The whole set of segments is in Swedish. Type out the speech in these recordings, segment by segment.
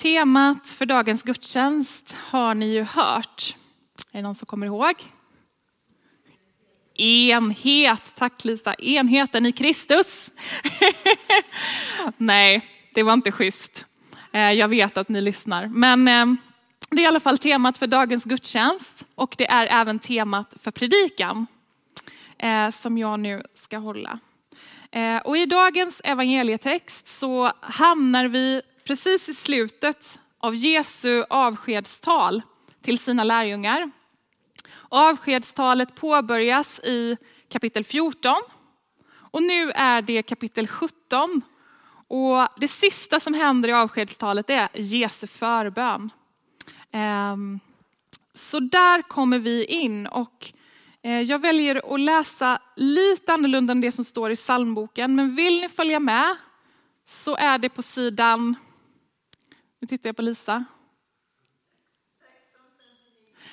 Temat för dagens gudstjänst har ni ju hört. Är det någon som kommer ihåg? Enhet, tack Lisa. Enheten i Kristus. Nej, det var inte schysst. Eh, jag vet att ni lyssnar. Men eh, det är i alla fall temat för dagens gudstjänst och det är även temat för predikan eh, som jag nu ska hålla. Och i dagens evangelietext så hamnar vi precis i slutet av Jesu avskedstal till sina lärjungar. Avskedstalet påbörjas i kapitel 14 och nu är det kapitel 17. Och det sista som händer i avskedstalet är Jesu förbön. Ehm, så där kommer vi in och eh, jag väljer att läsa lite annorlunda än det som står i psalmboken. Men vill ni följa med så är det på sidan nu tittar jag på Lisa.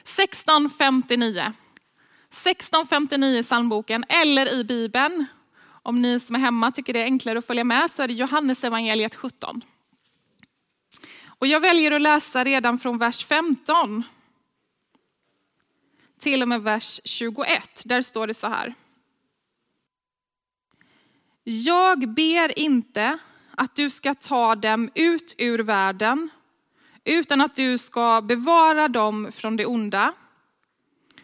1659. 1659 i psalmboken eller i Bibeln. Om ni som är hemma tycker det är enklare att följa med så är det Johannes evangeliet 17. Och jag väljer att läsa redan från vers 15 till och med vers 21. Där står det så här. Jag ber inte att du ska ta dem ut ur världen, utan att du ska bevara dem från det onda.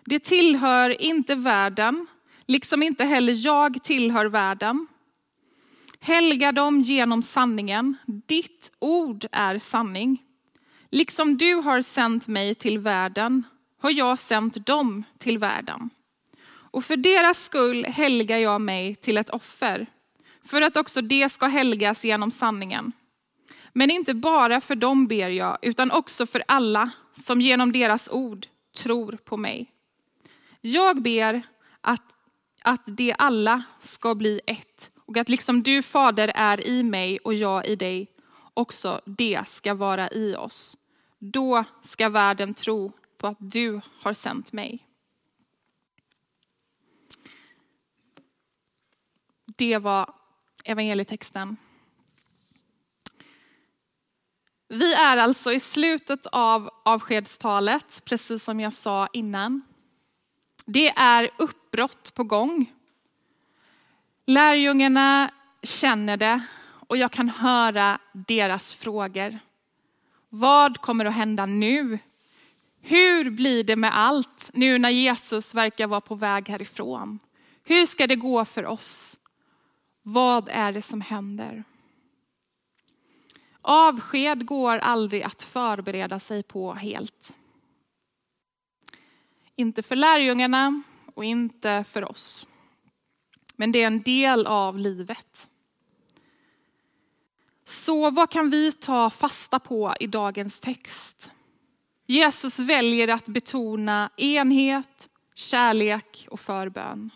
Det tillhör inte världen, liksom inte heller jag tillhör världen. Helga dem genom sanningen. Ditt ord är sanning. Liksom du har sänt mig till världen har jag sänt dem till världen. Och för deras skull helgar jag mig till ett offer för att också det ska helgas genom sanningen. Men inte bara för dem ber jag, utan också för alla som genom deras ord tror på mig. Jag ber att, att de alla ska bli ett och att liksom du fader är i mig och jag i dig, också det ska vara i oss. Då ska världen tro på att du har sänt mig. Det var evangelietexten. Vi är alltså i slutet av avskedstalet, precis som jag sa innan. Det är uppbrott på gång. Lärjungarna känner det och jag kan höra deras frågor. Vad kommer att hända nu? Hur blir det med allt nu när Jesus verkar vara på väg härifrån? Hur ska det gå för oss? Vad är det som händer? Avsked går aldrig att förbereda sig på helt. Inte för lärjungarna och inte för oss. Men det är en del av livet. Så vad kan vi ta fasta på i dagens text? Jesus väljer att betona enhet, kärlek och förbön.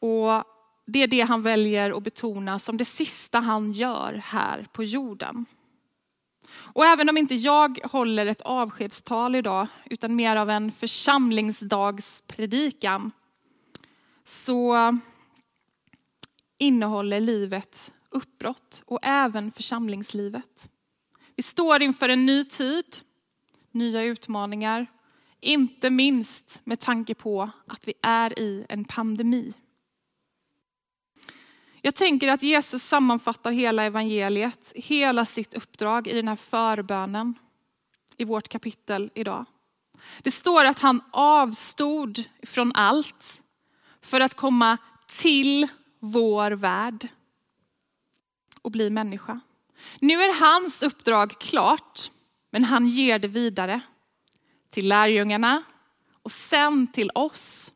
Och det är det han väljer att betona som det sista han gör här på jorden. Och även om inte jag håller ett avskedstal idag, utan mer av en församlingsdagspredikan, så innehåller livet uppbrott och även församlingslivet. Vi står inför en ny tid, nya utmaningar, inte minst med tanke på att vi är i en pandemi. Jag tänker att Jesus sammanfattar hela evangeliet, hela sitt uppdrag i den här förbönen i vårt kapitel idag. Det står att han avstod från allt för att komma till vår värld och bli människa. Nu är hans uppdrag klart, men han ger det vidare till lärjungarna och sen till oss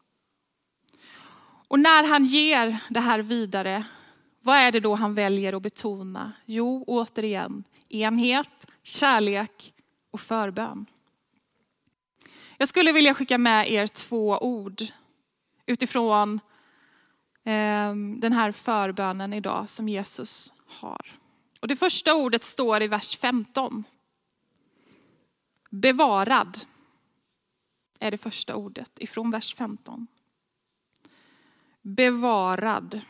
och när han ger det här vidare, vad är det då han väljer att betona? Jo, återigen, enhet, kärlek och förbön. Jag skulle vilja skicka med er två ord utifrån ehm, den här förbönen idag som Jesus har. Och det första ordet står i vers 15. Bevarad är det första ordet ifrån vers 15 bevarad.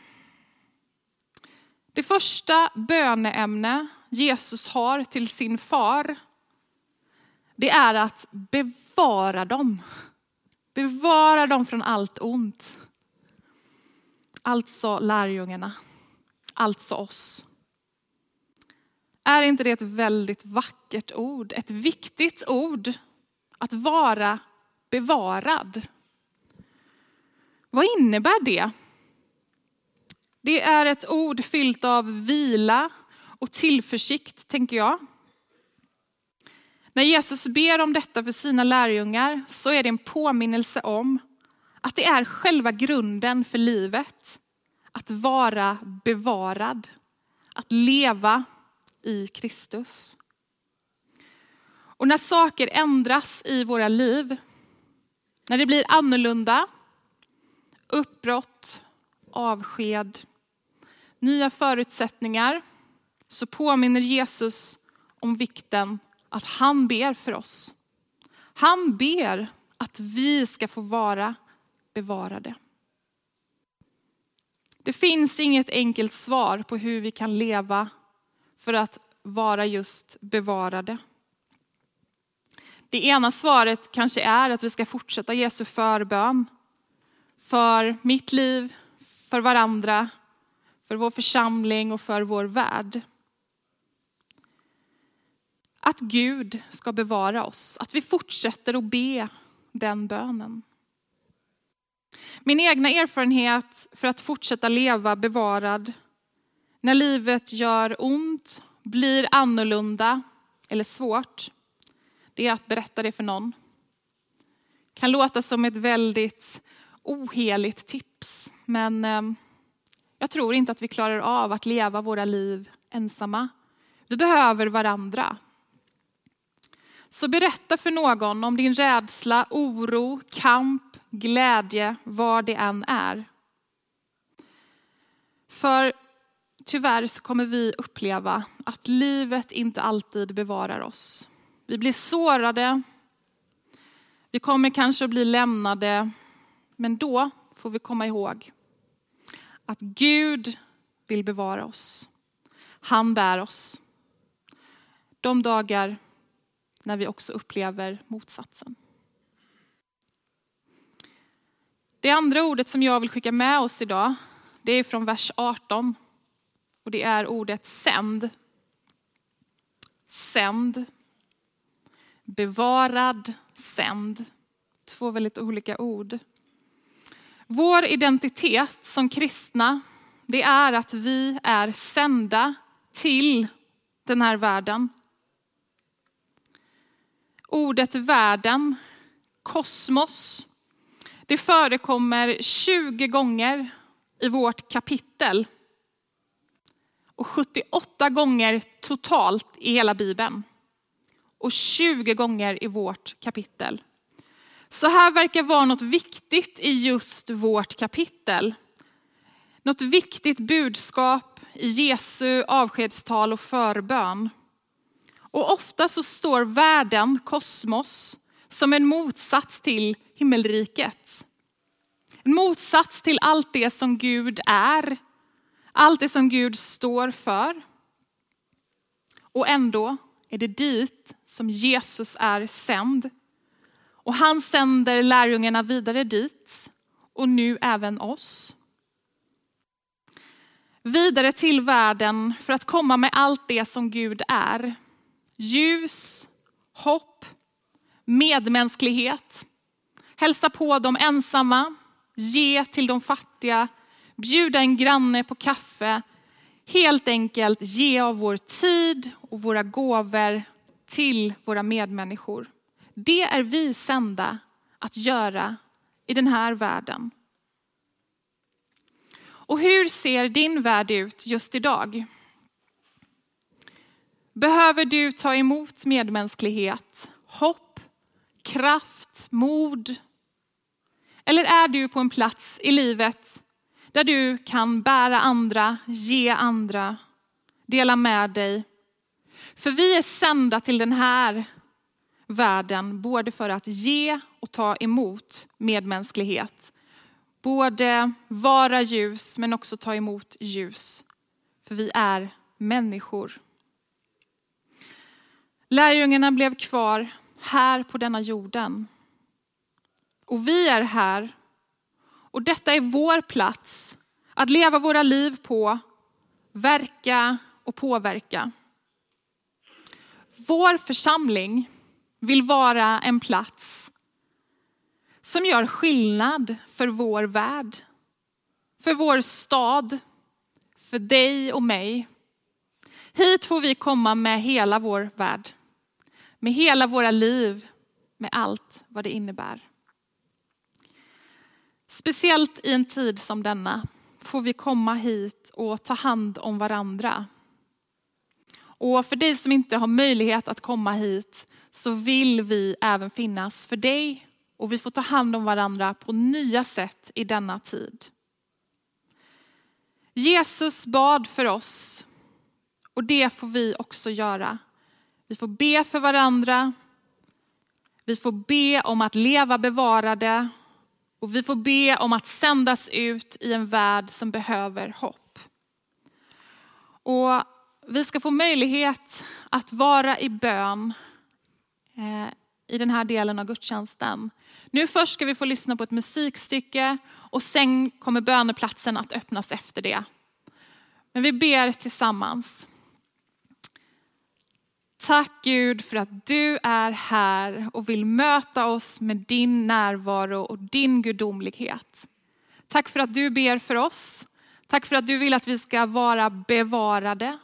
Det första böneämne Jesus har till sin far, det är att bevara dem. Bevara dem från allt ont. Alltså lärjungarna, alltså oss. Är inte det ett väldigt vackert ord? Ett viktigt ord. Att vara bevarad. Vad innebär det? Det är ett ord fyllt av vila och tillförsikt, tänker jag. När Jesus ber om detta för sina lärjungar så är det en påminnelse om att det är själva grunden för livet. Att vara bevarad, att leva i Kristus. Och när saker ändras i våra liv, när det blir annorlunda, uppbrott, avsked, nya förutsättningar, så påminner Jesus om vikten att han ber för oss. Han ber att vi ska få vara bevarade. Det finns inget enkelt svar på hur vi kan leva för att vara just bevarade. Det ena svaret kanske är att vi ska fortsätta Jesu förbön för mitt liv, för varandra, för vår församling och för vår värld. Att Gud ska bevara oss, att vi fortsätter att be den bönen. Min egna erfarenhet för att fortsätta leva bevarad när livet gör ont, blir annorlunda eller svårt, det är att berätta det för någon. Kan låta som ett väldigt oheligt tips, men eh, jag tror inte att vi klarar av att leva våra liv ensamma. Vi behöver varandra. Så berätta för någon om din rädsla, oro, kamp, glädje, vad det än är. För tyvärr så kommer vi uppleva att livet inte alltid bevarar oss. Vi blir sårade, vi kommer kanske att bli lämnade, men då får vi komma ihåg att Gud vill bevara oss. Han bär oss. De dagar när vi också upplever motsatsen. Det andra ordet som jag vill skicka med oss idag, det är från vers 18. Och det är ordet sänd. Sänd. Bevarad, sänd. Två väldigt olika ord. Vår identitet som kristna, det är att vi är sända till den här världen. Ordet världen, kosmos, det förekommer 20 gånger i vårt kapitel och 78 gånger totalt i hela Bibeln. Och 20 gånger i vårt kapitel. Så här verkar vara något viktigt i just vårt kapitel. Något viktigt budskap i Jesu avskedstal och förbön. Och ofta så står världen, kosmos, som en motsats till himmelriket. En motsats till allt det som Gud är allt det som Gud står för. Och ändå är det dit som Jesus är sänd. Och han sänder lärjungarna vidare dit och nu även oss. Vidare till världen för att komma med allt det som Gud är. Ljus, hopp, medmänsklighet. Hälsa på de ensamma, ge till de fattiga, bjuda en granne på kaffe, helt enkelt ge av vår tid och våra gåvor till våra medmänniskor. Det är vi sända att göra i den här världen. Och hur ser din värld ut just idag? Behöver du ta emot medmänsklighet, hopp, kraft, mod? Eller är du på en plats i livet där du kan bära andra, ge andra, dela med dig. För vi är sända till den här världen både för att ge och ta emot medmänsklighet. Både vara ljus men också ta emot ljus. För vi är människor. Lärjungarna blev kvar här på denna jorden. Och vi är här. Och detta är vår plats att leva våra liv på, verka och påverka. Vår församling vill vara en plats som gör skillnad för vår värld, för vår stad, för dig och mig. Hit får vi komma med hela vår värld, med hela våra liv, med allt vad det innebär. Speciellt i en tid som denna får vi komma hit och ta hand om varandra. Och för dig som inte har möjlighet att komma hit så vill vi även finnas för dig och vi får ta hand om varandra på nya sätt i denna tid. Jesus bad för oss och det får vi också göra. Vi får be för varandra. Vi får be om att leva bevarade och vi får be om att sändas ut i en värld som behöver hopp. Och vi ska få möjlighet att vara i bön eh, i den här delen av gudstjänsten. Nu först ska vi få lyssna på ett musikstycke och sen kommer böneplatsen att öppnas efter det. Men vi ber tillsammans. Tack Gud för att du är här och vill möta oss med din närvaro och din gudomlighet. Tack för att du ber för oss. Tack för att du vill att vi ska vara bevarade.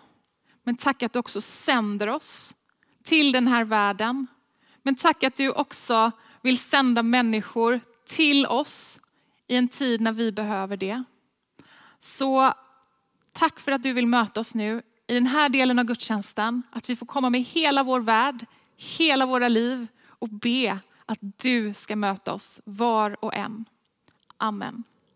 Men tack att du också sänder oss till den här världen. Men tack att du också vill sända människor till oss i en tid när vi behöver det. Så tack för att du vill möta oss nu i den här delen av gudstjänsten. Att vi får komma med hela vår värld, hela våra liv och be att du ska möta oss var och en. Amen.